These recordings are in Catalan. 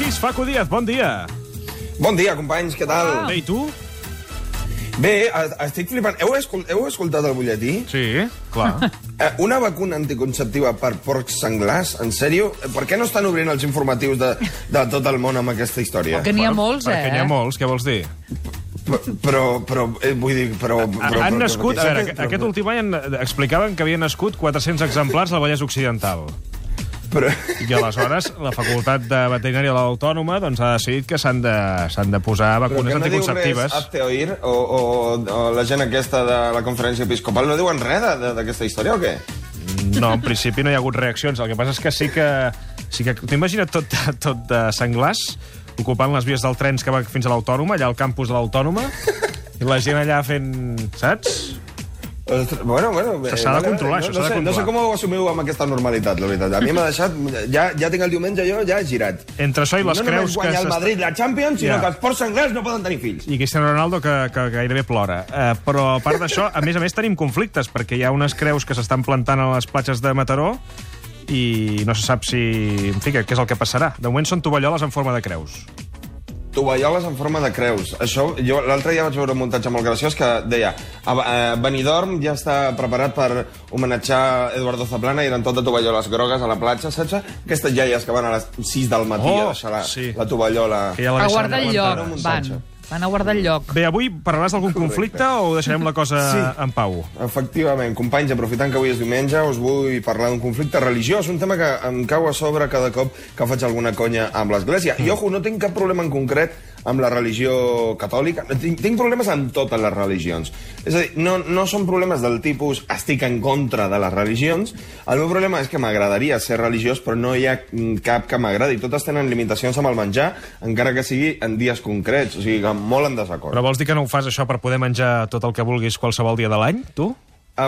6, Facu Díaz, bon dia. Bon dia, companys, què tal? Bé, i tu? Bé, a- estic flipant. Heu, escol heu escoltat el butlletí? Sí, clar. Eh, una vacuna anticonceptiva per porcs senglars? En sèrio? Eh, Per què no estan obrint els informatius de, de tot el món amb aquesta història? Que n'hi ha molts, eh? Perquè n'hi ha molts, què vols dir? Però, però, eh, vull dir, però... però han però- nascut, a veure, però- aquest últim any en- explicaven que havien nascut 400 exemplars al Vallès Occidental. Però, I aleshores la Facultat de Veterinària de l'Autònoma doncs, ha decidit que s'han de, de posar però vacunes que no diu anticonceptives. res Hazte Oír o, o, o la gent aquesta de la conferència episcopal no diuen res d'aquesta història o què? No, en principi no hi ha hagut reaccions. El que passa és que sí que... Sí que T'imagina't tot, tot de senglars ocupant les vies del trens que va fins a l'Autònoma, allà al campus de l'Autònoma, i la gent allà fent... Saps? Bueno, bueno... eh, S'ha de controlar, no, això, no, sé, no sé com ho assumiu amb aquesta normalitat, la veritat. A mi m'ha deixat... Ja, ja tinc el diumenge, jo ja he girat. Entre això i les no creus només guanya que el Madrid la Champions, sinó Ja. que els ports senglars no poden tenir fills. i Cristiano Ronaldo que, que gairebé plora. Uh, però a part d'això, a més a més tenim conflictes, perquè hi ha unes creus que s'estan plantant a les platges de Mataró i no se sap si... En fi, què és el que passarà. De moment són tovalloles en forma de creus. Tovalloles en forma de creus. Això, jo l'altre dia vaig veure un muntatge molt graciós que deia a, a Benidorm ja està preparat per homenatjar Eduardo Zaplana i eren tot de tovalloles grogues a la platja, saps? Aquestes iaies que van a les 6 del matí Oh, a deixar la, sí. la tovallola... Que ja la A guardar el lloc, van. Van a guardar el lloc. Bé, avui parlaràs d'algun conflicte o deixarem la cosa Sí. en pau? Efectivament, companys, aprofitant que avui és diumenge, us vull parlar d'un conflicte religiós, un tema que em cau a sobre cada cop que faig alguna conya amb l'Església. I, ojo, no tinc cap problema en concret amb la religió catòlica. Tinc, tinc problemes amb totes les religions. És a dir, no, no són problemes del tipus estic en contra de les religions. El meu problema és que m'agradaria ser religiós, però no hi ha cap que m'agradi. Totes tenen limitacions amb el menjar, encara que sigui en dies concrets. O sigui, que molt en desacord. Però vols dir que no ho fas això per poder menjar tot el que vulguis qualsevol dia de l'any, tu?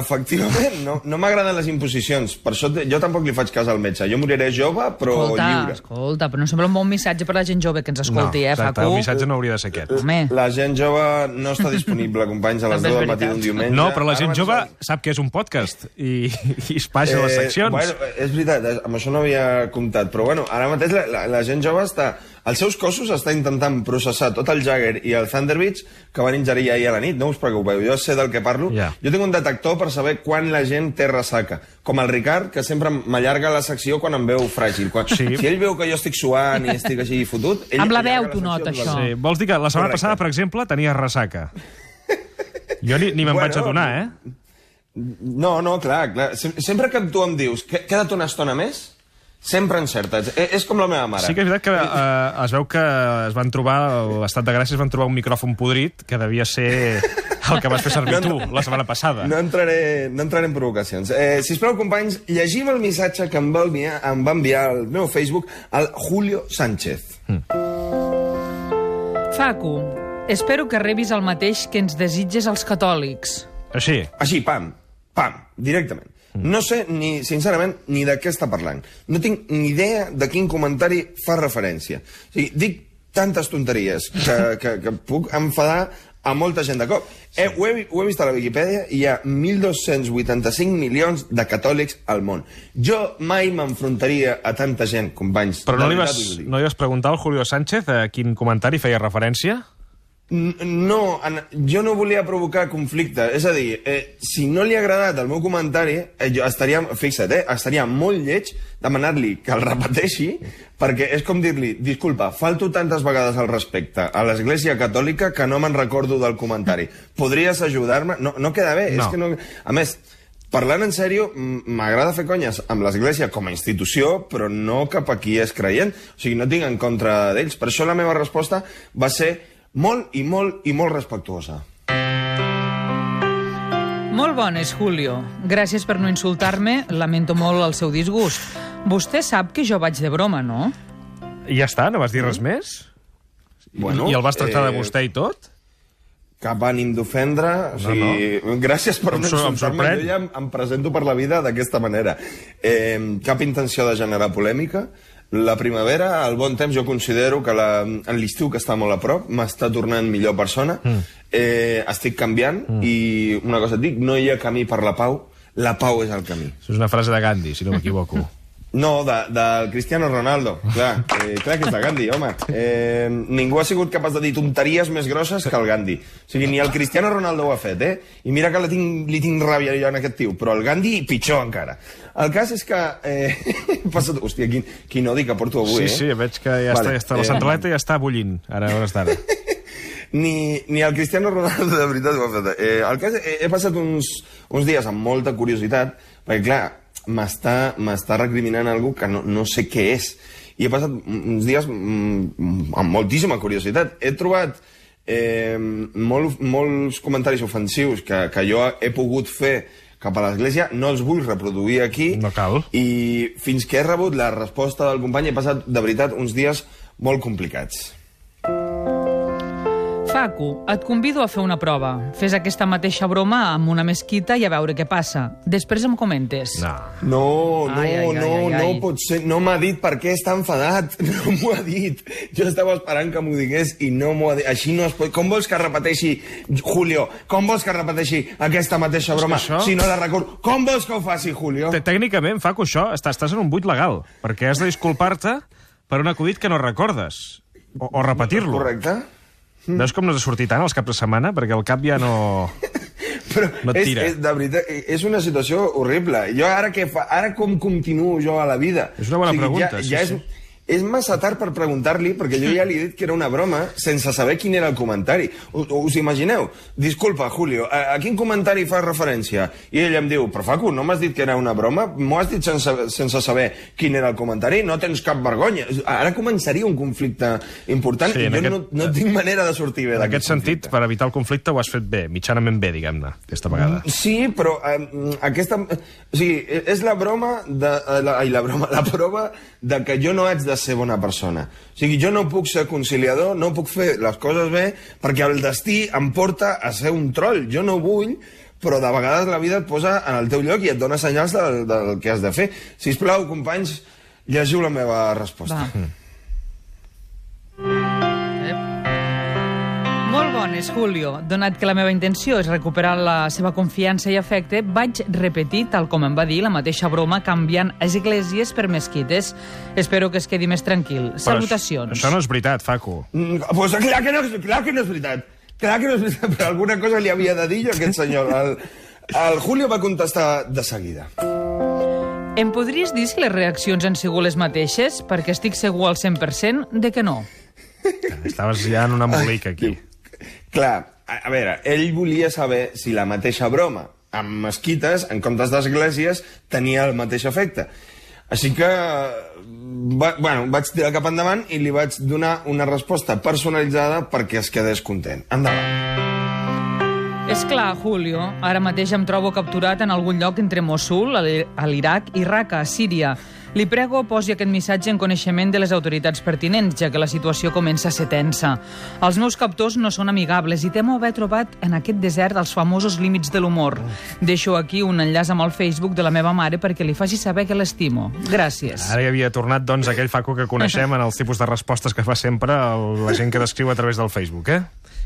Efectivament, no, no m'agraden les imposicions. Per això jo tampoc li faig cas al metge. Jo moriré jove, però Escolta, lliure. escolta, però no sembla un bon missatge per la gent jove que ens escolti, no, eh, exacte, Facu? el missatge no hauria de ser aquest. Home, La gent jove no està disponible, companys, a les També és 10 del matí d'un diumenge. No, però la gent jove sap que és un podcast i, i es passa a les seccions. Bueno, és veritat, eh, amb això no havia comptat, però bueno, ara mateix la, la, la gent jove està... Els seus cossos està intentant processar tot el Jagger i el Thunderbirds que van ingerir ahir a la nit, no us preocupeu, jo sé del que parlo. Ja. Jo tinc un detector per saber quan la gent té ressaca, com el Ricard, que sempre m'allarga la secció quan em veu fràgil. Quan, Sí. Si ell veu que jo estic suant i estic així fotut... Ell Amb la veu t'ho nota, això. Sí, vols dir que la setmana Correcte. passada, per exemple, tenies ressaca. Jo ni, ni me'n Bueno, vaig adonar, eh? No, no, clar, clar. Sem- Sempre que tu em dius que queda't una estona més, sempre encertes. E és com la meva mare. Sí que és veritat que eh, es veu que es van trobar, a l'estat de Gràcia es van trobar un micròfon podrit que devia ser el que vas fer servir tu la setmana passada. No entraré, no entraré en provocacions. Eh, sisplau, companys, llegim el missatge que em va enviar, em va enviar al meu Facebook el Julio Sánchez. Facu, espero que rebis el mateix que ens desitges als catòlics. Així, Així, pam, pam, directament. No sé, ni, sincerament, ni de què està parlant. No tinc ni idea de quin comentari fa referència. O sigui, dic tantes tonteries que, que, que puc enfadar a molta gent de cop. Eh, ho, he, ho he vist a la Viquipèdia i hi ha 1.285 milions de catòlics al món. Jo mai m'enfrontaria a tanta gent, companys. però no li, vas, no li vas preguntar al Julio Sánchez a quin comentari feia referència? No, en, jo no volia provocar conflicte. És a dir, eh, si no li ha agradat el meu comentari, eh, jo estaria, fixa't, eh, estaria molt lleig demanar-li que el repeteixi, perquè és com dir-li, disculpa, falto tantes vegades al respecte a l'Església Catòlica que no me'n recordo del comentari. Podries ajudar-me? No, no queda bé. No. És que no... A més, Parlant en sèrio, m'agrada fer conyes amb l'Església com a institució, però no cap a qui és creient. O sigui, no tinc en contra d'ells. Per això la meva resposta va ser molt i molt i molt respectuosa. Molt bones, Julio. Gràcies per no insultar-me. Lamento molt el seu disgust. Vostè sap que jo vaig de broma, no? I ja està, no vas dir res més? Bueno, I el vas tractar de eh, vostè i tot? Cap ànim d'ofendre. O No, sigui, Gràcies per no insultar-me. Jo ja em, em presento per la vida d'aquesta manera. Eh, cap intenció de generar polèmica. La primavera, el bon temps, jo considero que la- en l'estiu, que està molt a prop, m'està tornant millor persona. Mm. Eh, estic canviant mm. i una cosa et dic, no hi ha camí per la pau, la pau és el camí. Això és una frase de Gandhi, si no m'equivoco. No, de, del Cristiano Ronaldo. Clar, eh, clar que és de Gandhi, home. Eh, ningú ha sigut capaç de dir tonteries més grosses que el Gandhi. O sigui, ni el Cristiano Ronaldo ho ha fet, eh? I mira que li tinc, li tinc ràbia jo en aquest tio, però el Gandhi pitjor encara. El cas és que... Eh, he passat... Hòstia, quin, quin odi que porto avui, Sí, eh? sí, veig que ja, Vale, està, ja està, la eh, centraleta ja està bullint, ara hores d'ara. ni, ni el Cristiano Ronaldo de veritat ho ha fet. Eh, el cas, he, he passat uns, uns dies amb molta curiositat, perquè clar, m'està recriminant algú que no, no sé què és. I he passat uns dies mm, amb moltíssima curiositat. He trobat eh, molt, molts comentaris ofensius que, que jo he pogut fer cap a l'Església, no els vull reproduir aquí. No cal. I fins que he rebut la resposta del company he passat, de veritat, uns dies molt complicats. Facu, et convido a fer una prova. Fes aquesta mateixa broma amb una mesquita i a veure què passa. Després em comentes. No. No, no, Ai, ai, ai, no, ai, ai. no pot ser. No m'ha dit per què està enfadat. No m'ho ha dit. Jo estava esperant que m'ho digués i no m'ho ha dit. Així no es pot... Com vols que repeteixi, Julio? Com vols que repeteixi aquesta mateixa broma això- si no la recordo? Com vols que ho faci, Julio? Tècnicament, Faco, això, estàs, estàs en un buit legal, perquè has de disculpar-te per un acudit que no recordes. O, o repetir-lo. Correcte? Veus com no t'ha sortit tant els caps de setmana? Perquè el cap ja no... Però No és, tira. és, de veritat, és una situació horrible. Jo ara què fa? Ara com continuo jo a la vida? És una bona pregunta, Ja, sí, ja sí. És, massa tard per preguntar-li, perquè jo ja li he dit que era una broma sense saber quin era el comentari. U- Us imagineu? Disculpa, Julio, a, a quin comentari fa referència? I ell em diu, però Facu, no m'has dit que era una broma? M'ho has dit sense, sense saber quin era el comentari? No tens cap vergonya. Ara començaria un conflicte important Sí, i jo aquest- no, no tinc manera de sortir bé En aquest sentit, conflicte. per evitar el conflicte, ho has fet bé, mitjanament bé, diguem-ne, aquesta vegada. Sí, però eh, aquesta... O sigui, és la broma de... eh, La, ai, la broma, la prova de que jo no haig de ser bona persona. O sigui, jo no puc ser conciliador, no puc fer les coses bé, perquè el destí em porta a ser un troll. Jo no vull, però de vegades la vida et posa en el teu lloc i et dona senyals del, del que has de fer. Si plau, companys, llegiu la meva resposta. Va. Molt bones, Julio. Donat que la meva intenció és recuperar la seva confiança i afecte, vaig repetir, tal com em va dir, la mateixa broma canviant esglésies per mesquites. Espero que es quedi més tranquil. Però Salutacions. Això, això no és veritat, Faco. Mm, pues clar que, no, és- clar que no és veritat. Clar que no és veritat, però alguna cosa li havia de dir jo a aquest senyor. El, el Julio va contestar de seguida. Em podries dir si les reaccions han sigut les mateixes? Perquè estic segur al 100% de que no. Estaves ja en un embolic aquí. Clar, a, a veure, ell volia saber si la mateixa broma amb mesquites, en comptes d'esglésies, tenia el mateix efecte. Així que, va, bueno, vaig tirar cap endavant i li vaig donar una resposta personalitzada perquè es quedés content. Endavant. És clar, Julio, ara mateix em trobo capturat en algun lloc entre Mosul, a l'I- a l'Iraq, i Raqqa, a Síria. Li prego posi aquest missatge en coneixement de les autoritats pertinents, ja que la situació comença a ser tensa. Els meus captors no són amigables i temo haver trobat en aquest desert els famosos límits de l'humor. Deixo aquí un enllaç amb el Facebook de la meva mare perquè li faci saber que l'estimo. Gràcies. Ara hi havia tornat, doncs, aquell Faco que coneixem en els tipus de respostes que fa sempre la gent que descriu a través del Facebook, eh?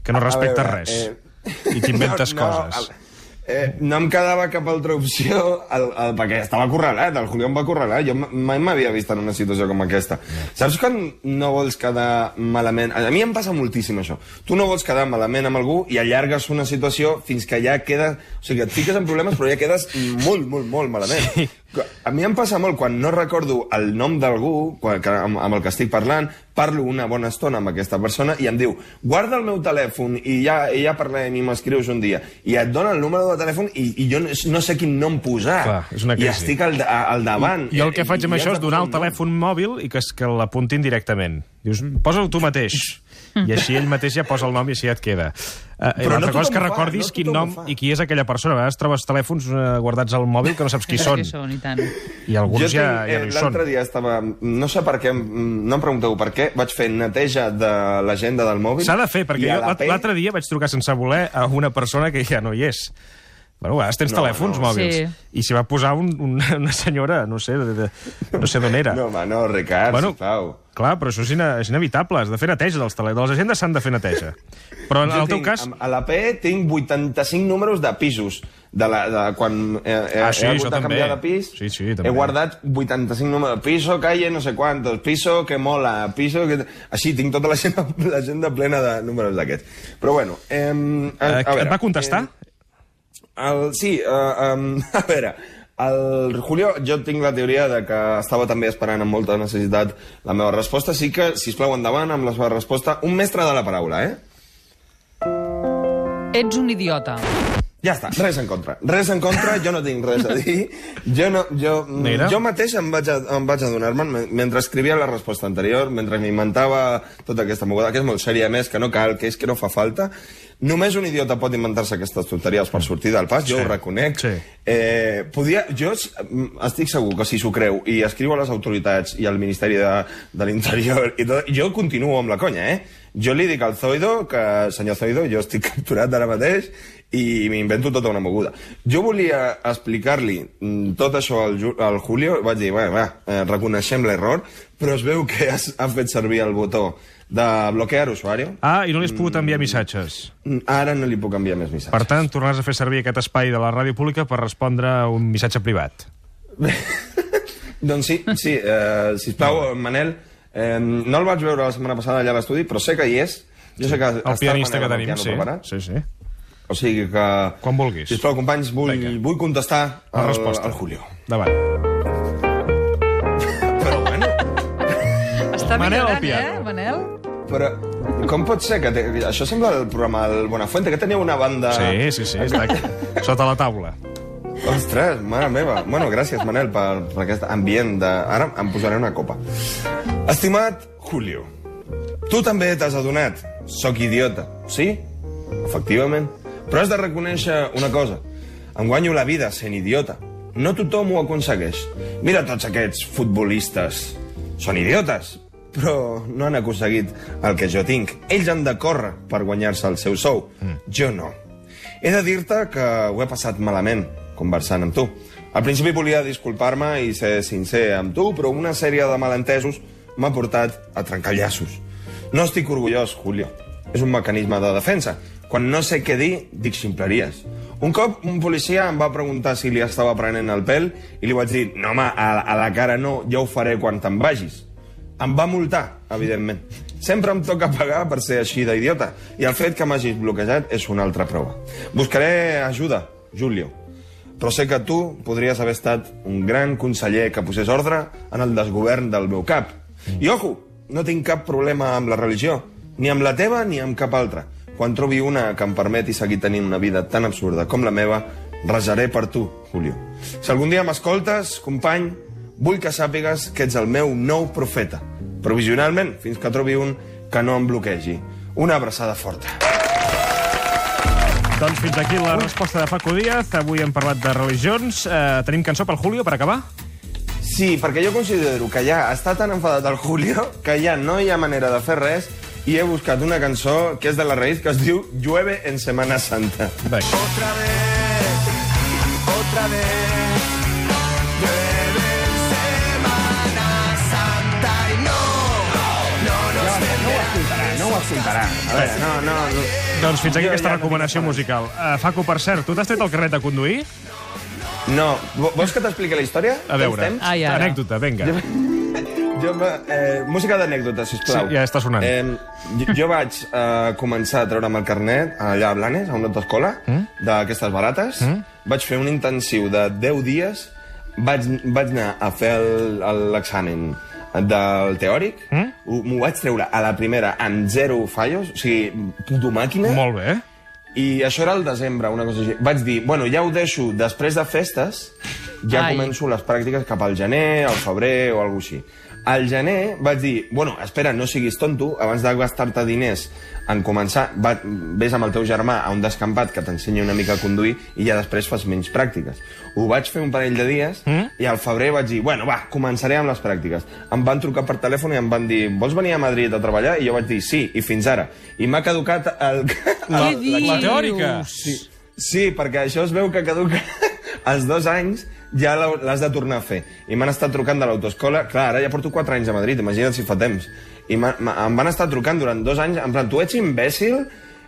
Que no respecta veure, res. eh, I t'inventes no, no, coses. Eh, no em quedava cap altra opció, el, el, perquè estava acorralat, el Julio em va acorralar, jo mai m'havia vist en una situació com aquesta. Saps quan no vols quedar malament? A mi em passa moltíssim això. Tu no vols quedar malament amb algú i allargues una situació fins que ja queda... O sigui, et fiques en problemes però ja quedes molt, molt, molt malament. Sí. A mi em passa molt quan no recordo el nom d'algú amb, amb el que estic parlant, parlo una bona estona amb aquesta persona i em diu guarda el meu telèfon i ja, i ja parlem i m'escrius un dia. I et dona el número de telèfon i, i jo no, sé quin nom posar. Clar, és una I crisi. estic al, al davant. Jo el que faig amb I això has és donar el telèfon mòbil i que, que l'apuntin directament. Dius, posa-ho tu mateix. I així ell mateix ja posa el nom i així ja et queda. Uh, Però L'altra no cosa és que ho fa, recordis no quin nom i qui és aquella persona. A vegades trobes telèfons uh, guardats al mòbil que no saps qui són. Qui són, i tant. I alguns jo ja, tinc, ja no hi són. L'altre dia estava... No sé per què, no em pregunteu per què, vaig fer neteja de l'agenda del mòbil. S'ha de fer, perquè jo la l'altre dia vaig trucar sense voler a una persona que ja no hi és. Bueno, a vegades tens No, telèfons no. mòbils. Sí. I s'hi va posar un, un, una senyora, no sé, de, de, no sé d'on era. No, home, no, Ricard, Bueno, sisplau. Clar, però això és, ina, és inevitable, has de fer neteja dels tele... de les agendes s'han de fer neteja. Però en Jo el teu tinc, cas... A la P tinc 85 números de pisos, de, la, de quan he, he, Ah, sí, he hagut de també. canviar de pis, Sí, sí, també. he guardat 85 números. Piso, calle, no sé quantos. Piso, que mola. Piso, que... Així, tinc tota l'agenda l'agenda plena de números d'aquests. Però bueno... Eh, a, Eh, a veure, et va contestar? Eh, el, sí, eh, um, a veure... El Julio, jo tinc la teoria de que estava també esperant amb molta necessitat la meva resposta, sí que, si plau endavant amb la seva resposta. Un mestre de la paraula, eh? Ets un idiota. Ja està, res en contra. Res en contra, jo no tinc res a dir. Jo, no, jo, Mira. jo mateix em vaig, a- em vaig adonar-me'n me- mentre escrivia la resposta anterior, mentre m'inventava tota aquesta moguda, que és molt sèria, més, que no cal, que és que no fa falta. Només un idiota pot inventar-se aquestes tonteries per sortir del pas, jo Sí. ho reconec. Sí. Eh, podia, jo mm, estic segur que si s'ho creu i escriu a les autoritats i al Ministeri de, de l'Interior i tot, jo continuo amb la conya, eh? Jo li dic al Zoido que, senyor Zoido, jo estic capturat ara mateix i m'invento tota una moguda. Jo volia explicar-li mm, tot això al, al Julio, vaig dir, va, va, eh, reconeixem l'error, però es veu que has, ha fet servir el botó de bloquear usuari. Ah, i no li has pogut enviar missatges. Mm, Ara no li puc enviar més missatges. Per tant, tornaràs a fer servir aquest espai de la ràdio pública per respondre a un missatge privat. Doncs sí, sí, eh, sisplau, Manel, eh, no el vaig veure la setmana passada allà a l'estudi, però sé que hi és. Jo sé que El pianista que tenim, sí. preparat. Sí, sí. O sigui que... Quan vulguis. Sisplau, companys, vull, Vinga. vull contestar La resposta. al Julio. Davant. Però bueno, Està Manel millorant, eh, Manel? però com pot ser que... Te... Això sembla el programa del Buenafuente, que tenia una banda... Sí, sí, sí, està aquí, sota la taula. Ostres, mare meva. Bueno, gràcies, Manel, per, per aquest ambient de... Ara em posaré una copa. Estimat Julio, tu també t'has adonat. Soc idiota, sí? Efectivament. Però has de reconèixer una cosa. Em guanyo la vida sent idiota. No tothom ho aconsegueix. Mira tots aquests futbolistes. Són idiotes, però no han aconseguit el que jo tinc. Ells han de córrer per guanyar-se el seu sou. Mm. Jo no. He de dir-te que ho he passat malament conversant amb tu. Al principi volia disculpar-me i ser sincer amb tu, però una sèrie de malentesos m'ha portat a trencar llaços. No estic orgullós, Julio. És un mecanisme de defensa. Quan no sé què dir, dic ximpleries. Un cop un policia em va preguntar si li estava prenent el pèl i li vaig dir, no home, a, a la cara no, ja ho faré quan te'n vagis. Em va multar, evidentment. Sempre em toca pagar per ser així d'idiota, i el fet que m'hagis bloquejat és una altra prova. Buscaré ajuda, Julio, però sé que tu podries haver estat un gran conseller que posés ordre en el desgovern del meu cap. I ojo, no tinc cap problema amb la religió, ni amb la teva ni amb cap altra. Quan trobi una que em permeti seguir tenint una vida tan absurda com la meva, rejaré per tu, Julio. Si algun dia m'escoltes, company, vull que sàpigues que ets el meu nou profeta. Provisionalment, fins que trobi un que no em bloquegi. Una abraçada forta. Doncs fins aquí la resposta de Paco Díaz. Avui hem parlat de religions. Eh, tenim cançó pel Julio, per acabar? Sí, perquè jo considero que ja està tan enfadat el Julio que ja no hi ha manera de fer res i he buscat una cançó que és de la raïs que es diu Llueve en Semana Santa. Vinga. Otra vez, otra vez, llueve en Semana Santa y no, no nos vendrá. No ho escoltarà. A veure, no, no... no. Doncs fins aquí aquesta recomanació musical. Uh, Faco, per cert, tu t'has tret el carnet de conduir? No, Vo- vols que t'expliqui la història? A veure? Ai, ara. anècdota, vinga. Jo, va- eh, música d'anècdota, sisplau. Sí, ja està sonant. Eh, jo, jo vaig eh, començar a treure'm el carnet allà a Blanes, a una autoescola, mm? d'aquestes barates. Mm? Vaig fer un intensiu de 10 dies. Vaig, vaig anar a fer l'examen del teòric. Mm? M'ho vaig treure a la primera amb zero fallos, o sigui, puto màquina. Molt bé. I això era el desembre, una cosa així. Vaig dir, bueno, ja ho deixo després de festes, ja Ai. Ai. començo les pràctiques cap al gener, al febrer o alguna així. Al gener vaig dir, bueno, espera, no siguis tonto, abans de gastar-te diners en començar, va, vés amb el teu germà a un descampat que t'ensenyi una mica a conduir i ja després fas menys pràctiques. Ho vaig fer un parell de dies mm? i al febrer vaig dir, bueno, va, començaré amb les pràctiques. Em van trucar per telèfon i em van dir, vols venir a Madrid a treballar? I jo vaig dir, sí, i fins ara. I m'ha caducat el... El- dius? la teòrica. Sí, sí, perquè això es veu que caduca als dos anys ja l'has de tornar a fer. I m'han estat trucant de l'autoescola. Clar, ara ja porto 4 anys a Madrid, imagina't si fa temps. I em van estar trucant durant dos anys, en plan, tu ets imbècil,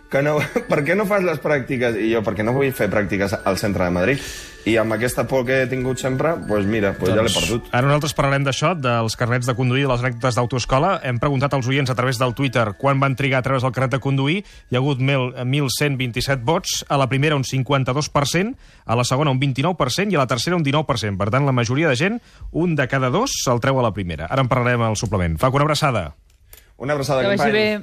que no, per què no fas les pràctiques? I jo, perquè no vull fer pràctiques al centre de Madrid. I amb aquesta por que he tingut sempre, doncs mira, doncs ja l'he perdut. Ara nosaltres parlarem d'això, dels carnets de conduir, de les anècdotes d'autoescola. Hem preguntat als oients a través del Twitter quan van trigar a treure's el carnet de conduir. Hi ha hagut 1.000 1.127 vots, a la primera un 52%, a la segona un 29% i a la tercera un 19%. Per tant, la majoria de gent, un de cada dos, se'l treu a la primera. Ara en parlarem al suplement. Fa una abraçada. Una abraçada, Que vagi companys. bé.